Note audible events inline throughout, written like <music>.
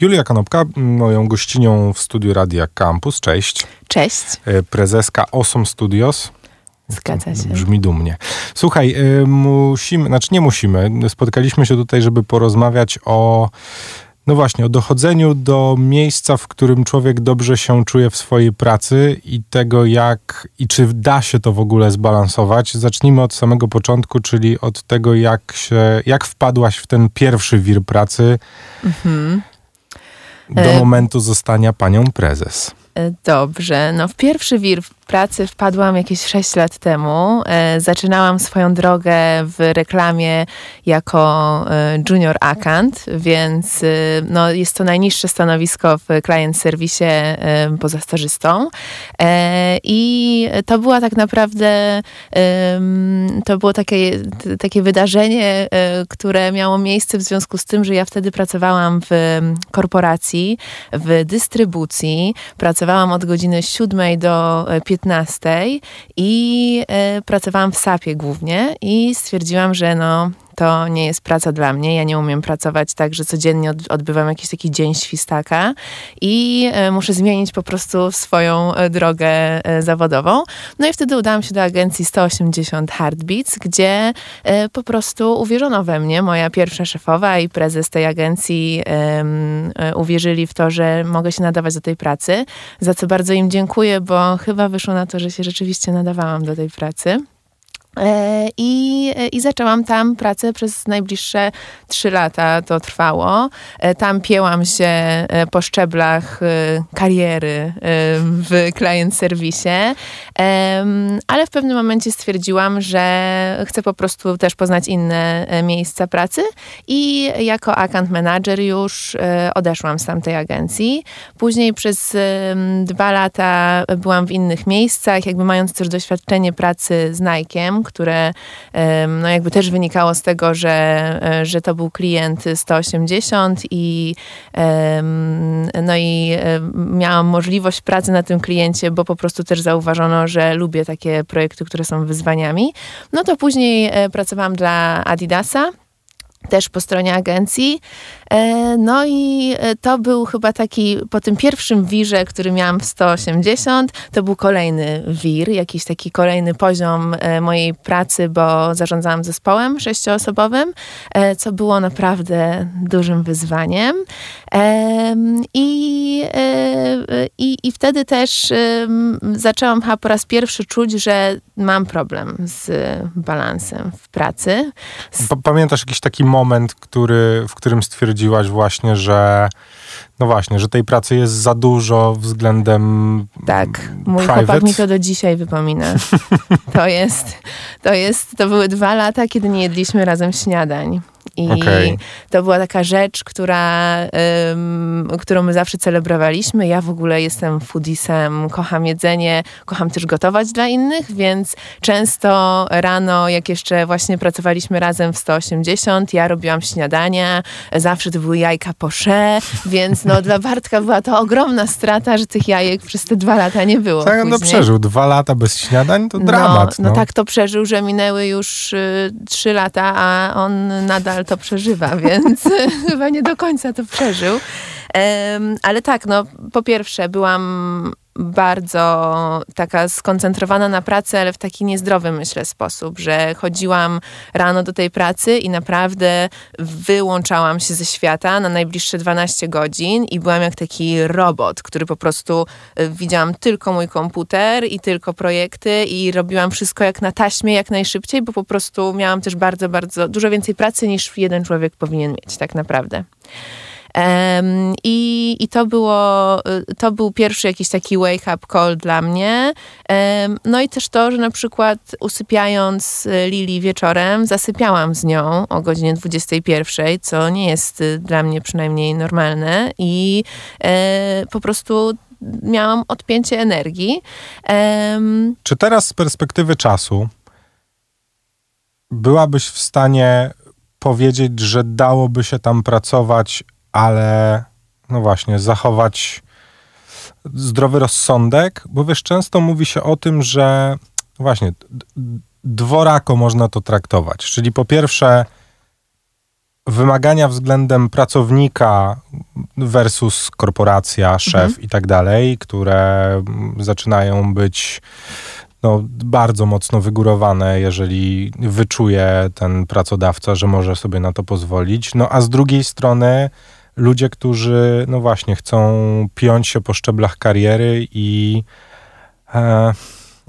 Julia Kanopka, moją gościnią w studiu Radia Campus. Cześć. Cześć. E, prezeska Osom Studios. Zgadza się. Brzmi dumnie. Słuchaj, e, musimy, znaczy nie musimy. Spotkaliśmy się tutaj, żeby porozmawiać o no właśnie, o dochodzeniu do miejsca, w którym człowiek dobrze się czuje w swojej pracy i tego, jak i czy da się to w ogóle zbalansować. Zacznijmy od samego początku, czyli od tego, jak się, jak wpadłaś w ten pierwszy wir pracy mhm. Do e... momentu zostania panią prezes. E, dobrze. No w pierwszy wir pracy wpadłam jakieś 6 lat temu. E, zaczynałam swoją drogę w reklamie jako e, junior account, więc e, no, jest to najniższe stanowisko w client serwisie poza stażystą. I to była tak naprawdę to było takie, takie wydarzenie, które miało miejsce w związku z tym, że ja wtedy pracowałam w korporacji, w dystrybucji. Pracowałam od godziny 7 do 15 15 i y, pracowałam w SAP-ie głównie i stwierdziłam, że no to nie jest praca dla mnie. Ja nie umiem pracować tak, że codziennie odbywam jakiś taki dzień świstaka i e, muszę zmienić po prostu swoją e, drogę e, zawodową. No i wtedy udałam się do agencji 180 Heartbeats, gdzie po prostu uwierzono we mnie. Moja pierwsza szefowa i prezes tej agencji um, uwierzyli w to, że mogę się nadawać do tej pracy, za co bardzo im dziękuję, bo chyba wyszło na to, że się rzeczywiście nadawałam do tej pracy. E, I, e, I zaczęłam tam pracę przez najbliższe trzy lata. To trwało. E, tam piełam się po szczeblach kariery w client serwisie, ale w pewnym momencie stwierdziłam, że chcę po prostu też poznać inne miejsca pracy i jako account manager już odeszłam z tamtej agencji. Później przez dwa lata byłam w innych miejscach, jakby mając też doświadczenie pracy z Nike'em, które no jakby też wynikało z tego, że, e, że to był klient 180 i no i miałam możliwość pracy na tym kliencie, bo po prostu też zauważono, że lubię takie projekty, które są wyzwaniami. No to później e, pracowałam dla Adidasa też po stronie agencji. E, no i e, to był chyba taki, po tym pierwszym wirze, który miałam w 180, to był kolejny wir, jakiś taki kolejny poziom e, mojej pracy, bo zarządzałam zespołem sześcioosobowym, co było naprawdę dużym wyzwaniem. I, i, i wtedy też zaczęłam chyba po raz pierwszy czuć, że mam problem z balansem w pracy. Pamiętasz jakiś taki moment, który, w którym stwierdziłaś właśnie, że no właśnie, że tej pracy jest za dużo względem Tak, mój private. chłopak mi to do dzisiaj wypomina. <laughs> To jest, to jest, to były dwa lata, kiedy nie jedliśmy razem śniadań. I okay. to była taka rzecz, która, którą my zawsze celebrowaliśmy. Ja w ogóle jestem foodisem, kocham jedzenie, kocham też gotować dla innych, więc często rano, jak jeszcze właśnie pracowaliśmy razem w 180, ja robiłam śniadania, zawsze to były jajka posze, <laughs> więc no dla Bartka była to ogromna strata, że tych jajek przez te dwa lata nie było. Tak, no przeżył dwa lata bez śniadań, to dramat. No, no. no tak to przeżył, że minęły już y, trzy lata, a on nadal to przeżywa, <laughs> więc <laughs> chyba nie do końca to przeżył. Um, ale tak, no po pierwsze byłam bardzo taka skoncentrowana na pracy, ale w taki niezdrowy, myślę, sposób, że chodziłam rano do tej pracy i naprawdę wyłączałam się ze świata na najbliższe 12 godzin i byłam jak taki robot, który po prostu e, widziałam tylko mój komputer i tylko projekty i robiłam wszystko jak na taśmie, jak najszybciej, bo po prostu miałam też bardzo, bardzo dużo więcej pracy niż jeden człowiek powinien mieć tak naprawdę. I, I to było, y, to był pierwszy jakiś taki wake-up call dla mnie. No i też to, że na przykład usypiając y, Lili wieczorem, zasypiałam z nią o godzinie 21, co nie jest y, dla mnie przynajmniej normalne i e, po prostu miałam odpięcie energii. Czy teraz z perspektywy czasu byłabyś w stanie powiedzieć, że dałoby się tam pracować ale no właśnie, zachować zdrowy rozsądek, bo wiesz, często mówi się o tym, że właśnie dworako można to traktować. Czyli po pierwsze, wymagania względem pracownika versus korporacja, szef mhm. i tak dalej, które zaczynają być no, bardzo mocno wygórowane, jeżeli wyczuje ten pracodawca, że może sobie na to pozwolić. No a z drugiej strony ludzie, którzy, no właśnie, chcą piąć się po szczeblach kariery i. E,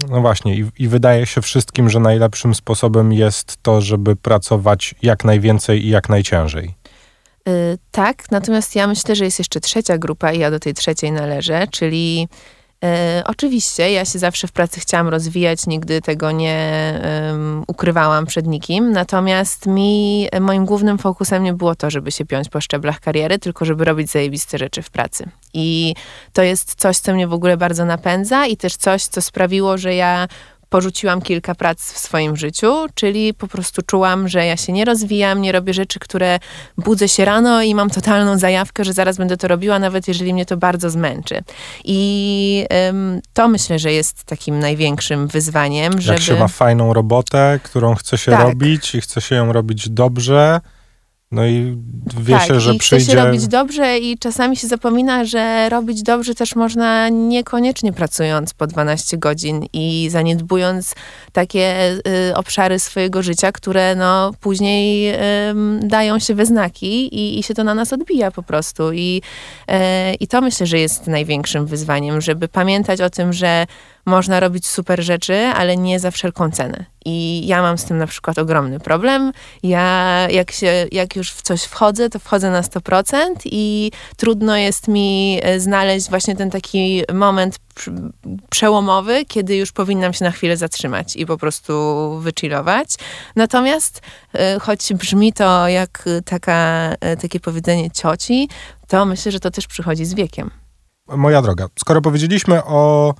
no właśnie, i, i, wydaje się wszystkim, że najlepszym sposobem jest to, żeby pracować jak najwięcej i jak najciężej. Yy, tak, natomiast ja myślę, że jest jeszcze trzecia grupa i ja do tej trzeciej należę, czyli E, oczywiście, ja się zawsze w pracy chciałam rozwijać, nigdy tego nie um, ukrywałam przed nikim. Natomiast mi, moim głównym fokusem nie było to, żeby się piąć po szczeblach kariery, tylko żeby robić zajebiste rzeczy w pracy. I to jest coś, co mnie w ogóle bardzo napędza i też coś, co sprawiło, że ja porzuciłam kilka prac w swoim życiu, czyli po prostu czułam, że ja się nie rozwijam, nie robię rzeczy, które budzę się rano i mam totalną zajawkę, że zaraz będę to robiła, nawet jeżeli mnie to bardzo zmęczy. I ym, to myślę, że jest takim największym wyzwaniem, żeby... Jak się ma fajną robotę, którą chce się tak. robić i chce się ją robić dobrze, no i wie tak, się, że i przyjdzie... chce się robić dobrze i czasami się zapomina, że robić dobrze też można niekoniecznie pracując po 12 godzin i zaniedbując takie y, obszary swojego życia, które no później y, dają się we znaki i, i, się to na nas odbija po prostu. I, y, I to myślę, że jest największym wyzwaniem, żeby pamiętać o tym, że można robić super rzeczy, ale nie za wszelką cenę. I ja mam z tym na przykład ogromny problem. Ja jak, się, jak już w coś wchodzę, to wchodzę na 100% i trudno jest mi e, znaleźć właśnie ten taki moment przełomowy, kiedy już powinnam się na chwilę zatrzymać i po prostu wychillować. Natomiast e, choć brzmi to jak taka, e, takie powiedzenie cioci, to myślę, że to też przychodzi z wiekiem. Moja droga, skoro powiedzieliśmy o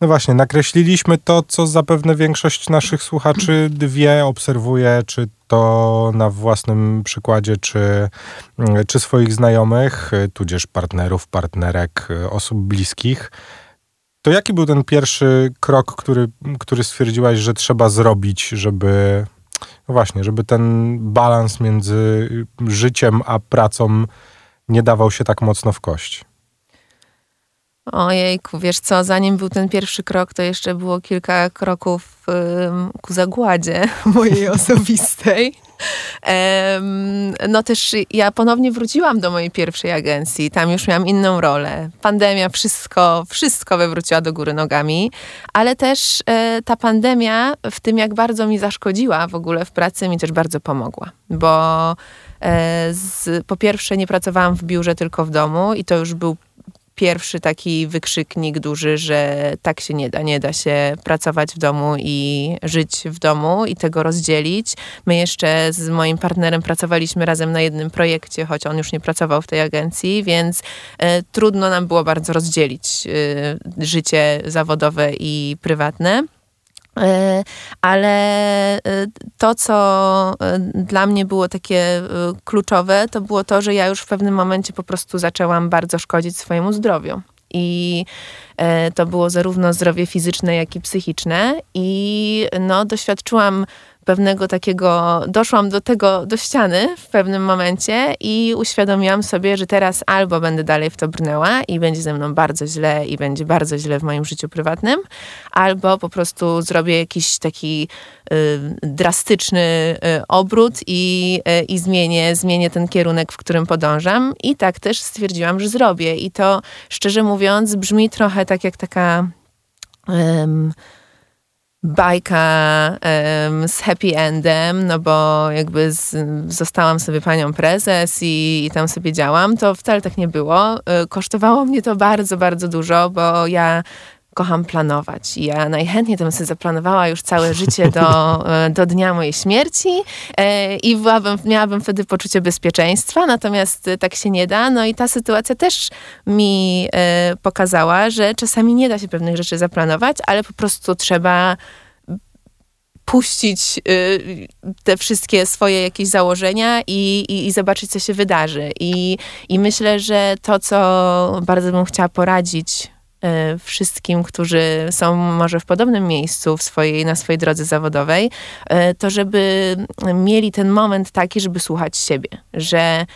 no właśnie, nakreśliliśmy to, co zapewne większość naszych słuchaczy wie, obserwuje, czy to na własnym przykładzie, czy, czy swoich znajomych, tudzież partnerów, partnerek, osób bliskich. To jaki był ten pierwszy krok, który, który stwierdziłaś, że trzeba zrobić, żeby, no właśnie, żeby ten balans między życiem a pracą nie dawał się tak mocno w kość? Ojejku, wiesz co, zanim był ten pierwszy krok, to jeszcze było kilka kroków ku zagładzie <laughs> mojej osobistej. No też ja ponownie wróciłam do mojej pierwszej agencji, tam już miałam inną rolę. Pandemia, wszystko, wszystko wywróciła do góry nogami, ale też e, ta pandemia w tym, jak bardzo mi zaszkodziła w ogóle w pracy, mi też bardzo pomogła, bo e, z, po pierwsze nie pracowałam w biurze, tylko w domu i to już był pierwszy taki wykrzyknik duży, że tak się nie da. Nie da się pracować w domu i żyć w domu i tego rozdzielić. My jeszcze z moim partnerem pracowaliśmy razem na jednym projekcie, choć on już nie pracował w tej agencji, więc e, trudno nam było bardzo rozdzielić e, życie zawodowe i prywatne. E, ale e, to, co e, dla mnie było takie kluczowe, to było to, że ja już w pewnym momencie po prostu zaczęłam bardzo szkodzić swojemu zdrowiu. I to było zarówno zdrowie fizyczne, jak i psychiczne. I no, doświadczyłam pewnego takiego, doszłam do tego, do ściany w pewnym momencie i uświadomiłam sobie, że teraz albo będę dalej w to brnęła i będzie ze mną bardzo źle i będzie bardzo źle w moim życiu prywatnym, albo po prostu zrobię jakiś taki y, drastyczny y, obrót i, y, i zmienię, zmienię ten kierunek, w którym podążam. I tak też stwierdziłam, że zrobię. I to szczerze mówiąc brzmi trochę tak jak taka bajka um, z happy endem, no bo jakby z, zostałam sobie panią prezes i, i, tam sobie działam, to wcale tak nie było. E, kosztowało mnie to bardzo, bardzo dużo, bo ja kocham planować. Ja najchętniej to bym sobie zaplanowała już całe życie do, <laughs> e, do dnia mojej śmierci e, i byłabym, miałabym wtedy poczucie bezpieczeństwa, natomiast tak się nie da. No i ta sytuacja też mi e, pokazała, że czasami nie da się pewnych rzeczy zaplanować, ale po prostu trzeba puścić te wszystkie swoje jakieś założenia i, i, i, zobaczyć, co się wydarzy. I, I myślę, że to, co bardzo bym chciała poradzić wszystkim, którzy są może w podobnym miejscu w swojej, na swojej drodze zawodowej, to żeby mieli ten moment taki, żeby słuchać siebie, że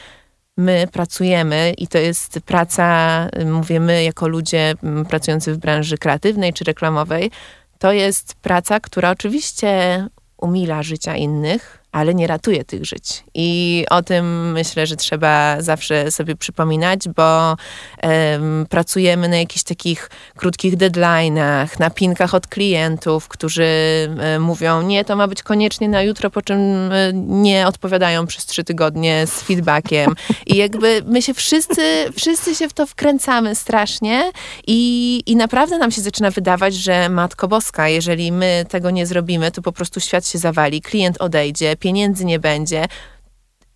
my pracujemy i to jest praca, mówię my jako ludzie pracujący w branży kreatywnej czy reklamowej, to jest praca, która oczywiście umila życia innych, ale nie ratuje tych żyć. I o tym myślę, że trzeba zawsze sobie przypominać, bo um, pracujemy na jakichś takich krótkich deadline'ach, na pinkach od klientów, którzy um, mówią, nie, to ma być koniecznie na jutro, po czym um, nie odpowiadają przez trzy tygodnie z feedbackiem. I jakby my się wszyscy, wszyscy się w to wkręcamy strasznie i, i naprawdę nam się zaczyna wydawać, że Matko Boska, jeżeli my tego nie zrobimy, to po prostu świat się zawali, klient odejdzie, pieniędzy nie będzie.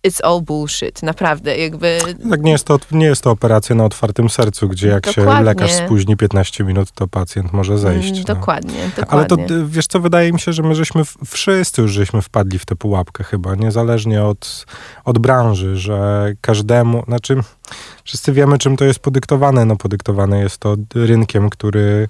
It's all bullshit, naprawdę, jakby... Tak, nie jest, to, nie jest to operacja na otwartym sercu, gdzie jak dokładnie. się lekarz spóźni 15 minut, to pacjent może zejść. Mm, dokładnie, no. dokładnie. Ale to, wiesz co, wydaje mi się, że my żeśmy, wszyscy już żeśmy wpadli w tę pułapkę chyba, niezależnie od, od branży, że każdemu, znaczy wszyscy wiemy, czym to jest podyktowane, no podyktowane jest to rynkiem, który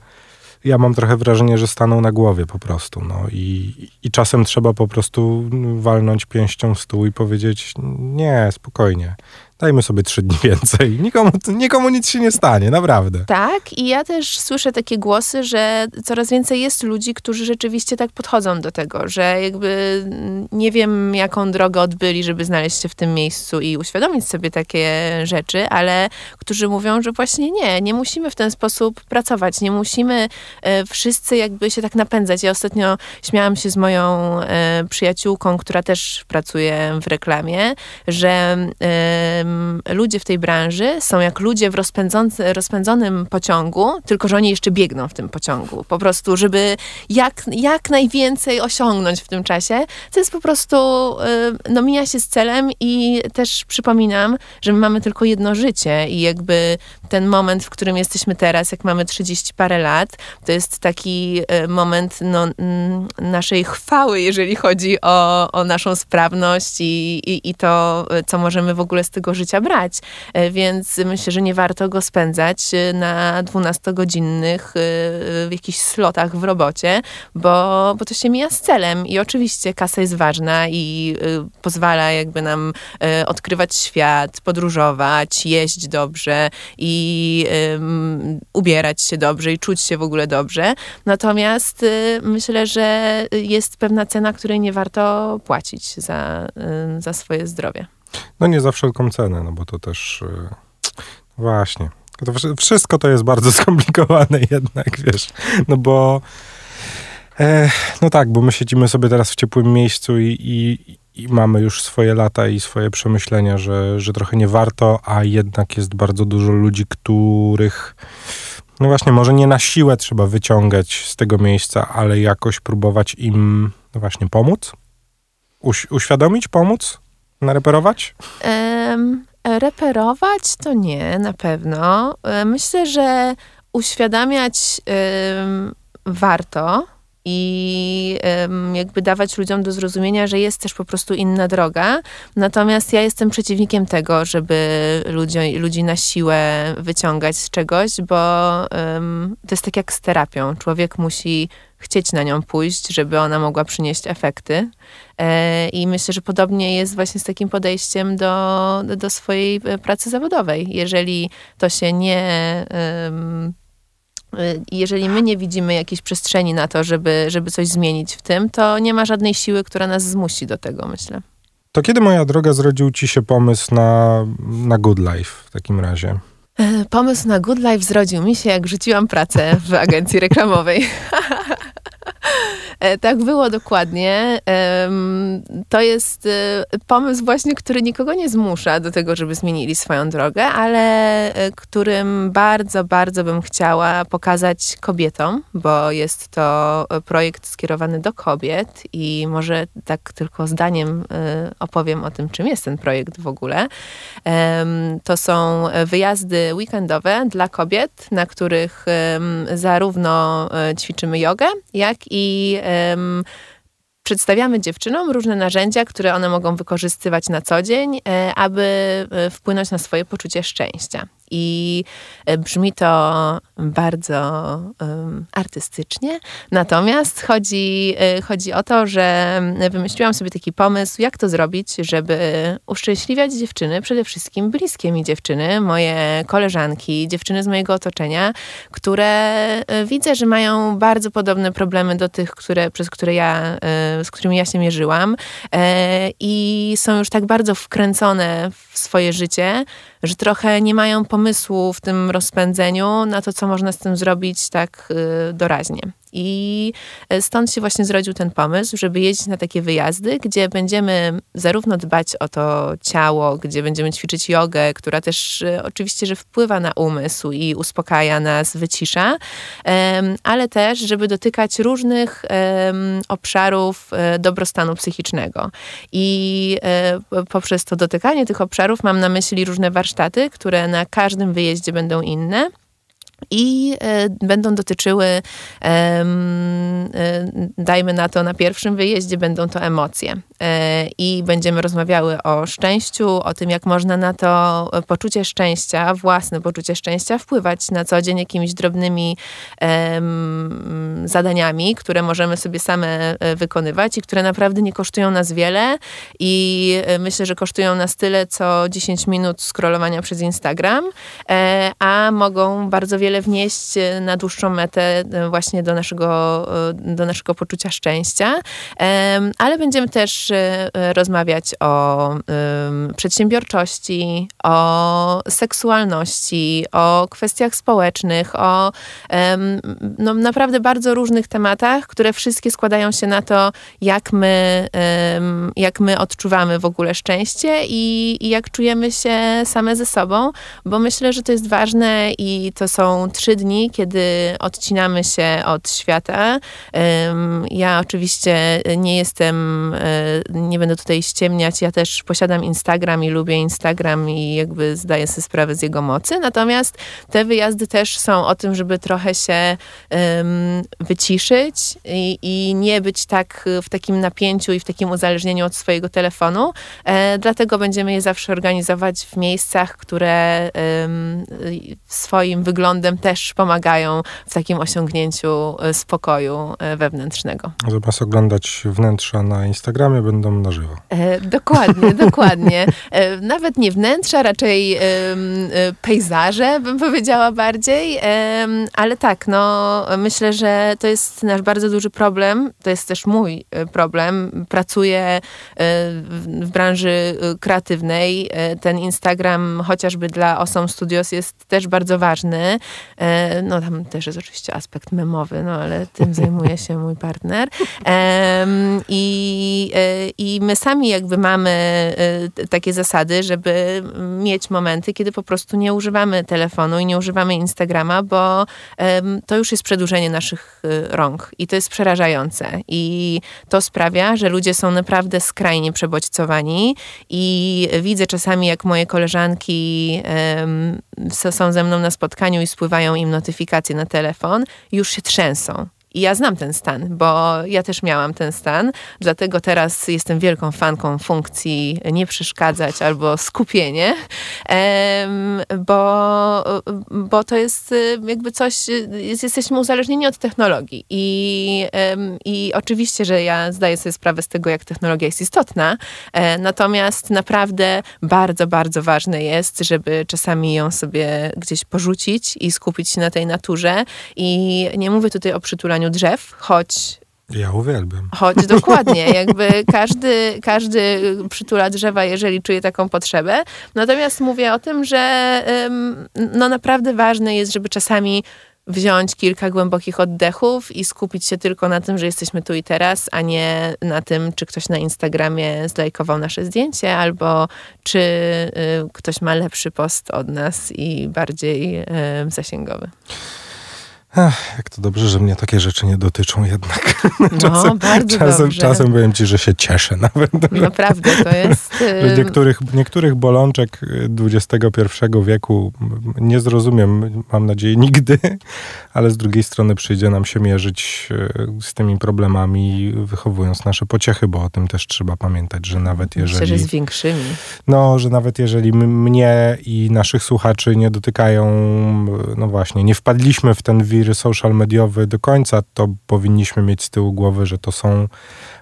ja mam trochę wrażenie, że stanął na głowie po prostu. No. I, I czasem trzeba po prostu walnąć pięścią w stół i powiedzieć: Nie, spokojnie dajmy sobie trzy dni więcej. Nikomu, nikomu nic się nie stanie, naprawdę. Tak, i ja też słyszę takie głosy, że coraz więcej jest ludzi, którzy rzeczywiście tak podchodzą do tego, że jakby nie wiem, jaką drogę odbyli, żeby znaleźć się w tym miejscu i uświadomić sobie takie rzeczy, ale którzy mówią, że właśnie nie, nie musimy w ten sposób pracować, nie musimy e, wszyscy jakby się tak napędzać. Ja ostatnio śmiałam się z moją e, przyjaciółką, która też pracuje w reklamie, że e, ludzie w tej branży są jak ludzie w rozpędzonym pociągu, tylko że oni jeszcze biegną w tym pociągu. Po prostu, żeby jak, jak najwięcej osiągnąć w tym czasie, to jest po prostu, no mija się z celem i też przypominam, że my mamy tylko jedno życie i jakby ten moment, w którym jesteśmy teraz, jak mamy 30 parę lat, to jest taki moment no, naszej chwały, jeżeli chodzi o, o naszą sprawność i, i, i to, co możemy w ogóle z tego życia brać. E, więc myślę, że nie warto go spędzać e, na 12-godzinnych e, jakichś slotach w robocie, bo, bo to się mija z celem. I oczywiście kasa jest ważna i pozwala jakby nam odkrywać świat, podróżować, jeść dobrze i um, ubierać się dobrze i czuć się w ogóle dobrze. Natomiast myślę, że jest pewna cena, której nie warto płacić za, za swoje zdrowie. No nie za wszelką cenę, no bo to też yy, właśnie. To wszystko to jest bardzo <laughs> skomplikowane jednak, wiesz. No bo e, no tak, bo my siedzimy sobie teraz w ciepłym miejscu i, i, i, mamy już swoje lata i swoje przemyślenia, że, że trochę nie warto, a jednak jest bardzo dużo ludzi, których no właśnie, może nie na siłę trzeba wyciągać z tego miejsca, ale jakoś próbować im no właśnie pomóc, Uś, uświadomić, pomóc, Nareperować? Um, reperować to nie, na pewno. E, myślę, że uświadamiać um, warto i um, jakby dawać ludziom do zrozumienia, że jest też po prostu inna droga. Natomiast ja jestem przeciwnikiem tego, żeby ludzi, ludzi na siłę wyciągać z czegoś, bo um, to jest tak jak z terapią. Człowiek musi chcieć na nią pójść, żeby ona mogła przynieść efekty. E, I myślę, że podobnie jest właśnie z takim podejściem do, do swojej e, pracy zawodowej. Jeżeli to się nie. E, jeżeli my nie widzimy jakiejś przestrzeni na to, żeby, żeby coś zmienić w tym, to nie ma żadnej siły, która nas zmusi do tego, myślę. To kiedy, moja droga, zrodził ci się pomysł na, na Good Life w takim razie? Pomysł na Good Life zrodził mi się, jak rzuciłam pracę w <laughs> agencji reklamowej. <laughs> E, tak było dokładnie. To jest e, pomysł właśnie, który nikogo nie zmusza do tego, żeby zmienili swoją drogę, ale e, którym bardzo, bardzo bym chciała pokazać kobietom, bo jest to projekt skierowany do kobiet i może tak tylko zdaniem opowiem o tym, czym jest ten projekt w ogóle. To są wyjazdy weekendowe dla kobiet, na których zarówno ćwiczymy jogę, jak i przedstawiamy dziewczynom różne narzędzia, które one mogą wykorzystywać na co dzień, e, aby e, wpłynąć na swoje poczucie szczęścia. I e, brzmi to bardzo um, artystycznie, natomiast chodzi, e, chodzi o to, że wymyśliłam sobie taki pomysł, jak to zrobić, żeby uszczęśliwiać dziewczyny, przede wszystkim bliskie mi dziewczyny, moje koleżanki, dziewczyny z mojego otoczenia, które e, widzę, że mają bardzo podobne problemy do tych, które, przez które ja, z którymi ja się mierzyłam i są już tak bardzo wkręcone w swoje życie, że trochę nie mają pomysłu w tym rozpędzeniu na to, co można z tym zrobić tak y, doraźnie. I e, stąd się właśnie zrodził ten pomysł, żeby jeździć na takie wyjazdy, gdzie będziemy zarówno dbać o to ciało, gdzie będziemy ćwiczyć jogę, która też e, oczywiście, że wpływa na umysł i uspokaja nas, wycisza, ale też, żeby dotykać różnych obszarów e, dobrostanu psychicznego. I poprzez to dotykanie tych obszarów mam na myśli różne warsztaty, które na każdym wyjeździe będą inne i e, będą dotyczyły, e, dajmy na to, na pierwszym wyjeździe będą to emocje. E, I będziemy rozmawiały o szczęściu, o tym, jak można na to poczucie szczęścia, własne poczucie szczęścia wpływać na co dzień jakimiś drobnymi zadaniami, które możemy sobie same wykonywać i które naprawdę nie kosztują nas wiele. I myślę, że kosztują nas tyle, co 10 minut scrollowania przez Instagram, a mogą bardzo wiele wiele wnieść e, na dłuższą metę e, właśnie do naszego, e, do naszego poczucia szczęścia. Ale będziemy też rozmawiać o przedsiębiorczości, o seksualności, o kwestiach społecznych, o no, naprawdę bardzo różnych tematach, które wszystkie składają się na to, jak my, jak my odczuwamy w ogóle szczęście i, i jak czujemy się same ze sobą, bo myślę, że to jest ważne i to są trzy dni, kiedy odcinamy się od świata. Ja oczywiście nie jestem, e, nie będę tutaj ściemniać, ja też posiadam Instagram i lubię Instagram i jakby zdaję sobie sprawę z jego mocy, natomiast te wyjazdy też są o tym, żeby trochę się wyciszyć i, i nie być tak w takim napięciu i w takim uzależnieniu od swojego telefonu. E, dlatego będziemy je zawsze organizować w miejscach, które swoim wyglądem też pomagają w takim osiągnięciu e, spokoju e, wewnętrznego. Zamiast oglądać wnętrza na Instagramie, będą na żywo. E, dokładnie, <laughs> dokładnie. E, nawet nie wnętrza, raczej e, pejzaże, bym powiedziała bardziej. E, ale tak, no myślę, że to jest nasz bardzo duży problem. To jest też mój problem. Pracuję w branży kreatywnej. Ten Instagram chociażby dla Osom Studios jest też bardzo ważny. E, no tam też jest oczywiście aspekt memowy, no ale tym zajmuje się mój partner. I, e, I my sami jakby mamy e, takie zasady, żeby mieć momenty, kiedy po prostu nie używamy telefonu i nie używamy Instagrama, bo to już jest przedłużenie naszych rąk i to jest przerażające. I to sprawia, że ludzie są naprawdę skrajnie przebodźcowani i widzę czasami, jak moje koleżanki są ze mną na spotkaniu i spływają im notyfikacje na telefon, już się trzęsą. I ja znam ten stan, bo ja też miałam ten stan, dlatego teraz jestem wielką fanką funkcji nie przeszkadzać albo skupienie, bo, bo to jest y, jakby coś, jesteśmy uzależnieni od technologii i, i oczywiście, że ja zdaję sobie sprawę z tego, jak technologia jest istotna, e, natomiast naprawdę bardzo, bardzo ważne jest, żeby czasami ją sobie gdzieś porzucić i skupić się na tej naturze. I nie mówię tutaj o przytulaniu drzew, choć ja uwielbiam. Choć dokładnie, <laughs> jakby każdy, każdy przytula drzewa, jeżeli czuje taką potrzebę. Natomiast mówię o tym, że no naprawdę ważne jest, żeby czasami wziąć kilka głębokich oddechów i skupić się tylko na tym, że jesteśmy tu i teraz, a nie na tym, czy ktoś na Instagramie zlajkował nasze zdjęcie, albo czy y, ktoś ma lepszy post od nas i bardziej zasięgowy. Ach, jak to dobrze, że mnie takie rzeczy nie dotyczą jednak. <laughs> No, czasem, bardzo czasem, dobrze. czasem powiem ci, że się cieszę <laughs> nawet. Naprawdę, to jest... Że niektórych, niektórych bolączek XXI wieku nie zrozumiem, mam nadzieję, nigdy, ale z drugiej strony przyjdzie nam się mierzyć e, z tymi problemami, wychowując nasze pociechy, bo o tym też trzeba pamiętać, że nawet jeżeli... Myślę, że z większymi. No, że nawet jeżeli mnie i naszych słuchaczy nie dotykają, no właśnie, nie wpadliśmy w ten wir social mediowy do końca, to powinniśmy mieć z tyłu głowy, że to są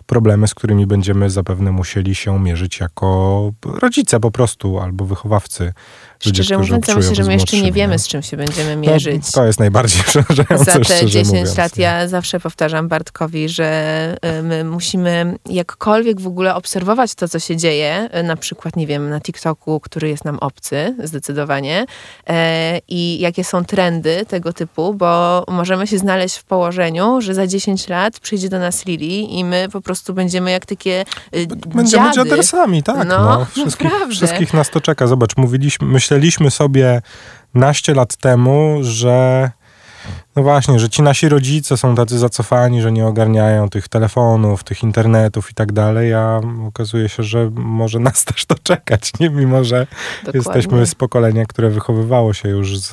problemy, z którymi będziemy zapewne musieli się mierzyć jako rodzice po prostu albo wychowawcy. Ludzie, szczerze mówiąc, ja myślę, że my jeszcze nie wiemy, z czym się będziemy no, mierzyć. No, to jest najbardziej <laughs> przerażające, Za te 10 mówiąc, lat nie? ja zawsze powtarzam Bartkowi, że y, my musimy jakkolwiek w ogóle obserwować to, co się dzieje, y, na przykład, nie wiem, na TikToku, który jest nam obcy, zdecydowanie, e, i jakie są trendy tego typu, bo możemy się znaleźć w położeniu, że za 10 lat przyjdzie do nas Lili i my po prostu będziemy jak takie y, Będziemy dziady. dziadersami, tak. No, no. Wszystkich, wszystkich nas to czeka. Zobacz, mówiliśmy, myśleliśmy sobie naście lat temu, że no właśnie, że ci nasi rodzice są tacy zacofani, że nie ogarniają tych telefonów, tych internetów i tak dalej, a okazuje się, że może nas <laughs> też to czekać, nie? mimo że Dokładnie. jesteśmy z pokolenia, które wychowywało się już z,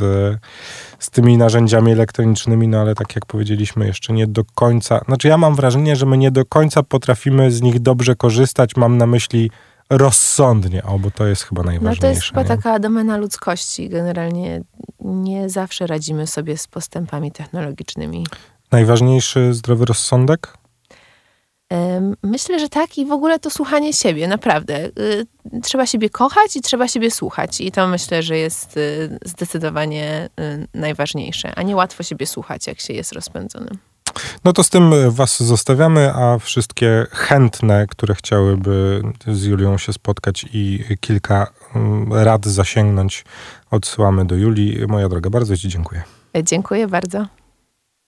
z tymi narzędziami elektronicznymi, no ale tak jak powiedzieliśmy, jeszcze nie do końca, znaczy ja mam wrażenie, że my nie do końca potrafimy z nich dobrze korzystać, mam na myśli rozsądnie, o, bo to jest chyba najważniejsze. No to jest chyba nie? taka domena ludzkości. Generalnie nie zawsze radzimy sobie z postępami technologicznymi. Najważniejszy zdrowy rozsądek? Myślę, że tak i w ogóle to słuchanie siebie, naprawdę. Y, trzeba siebie kochać i trzeba siebie słuchać. I to myślę, że jest y, zdecydowanie y, najważniejsze. A nie łatwo siebie słuchać, jak się jest rozpędzonym. No to z tym Was zostawiamy, a wszystkie chętne, które chciałyby z Julią się spotkać i kilka mm, rad zasięgnąć, odsyłamy do Julii. Moja droga, bardzo Ci dziękuję. Dziękuję bardzo.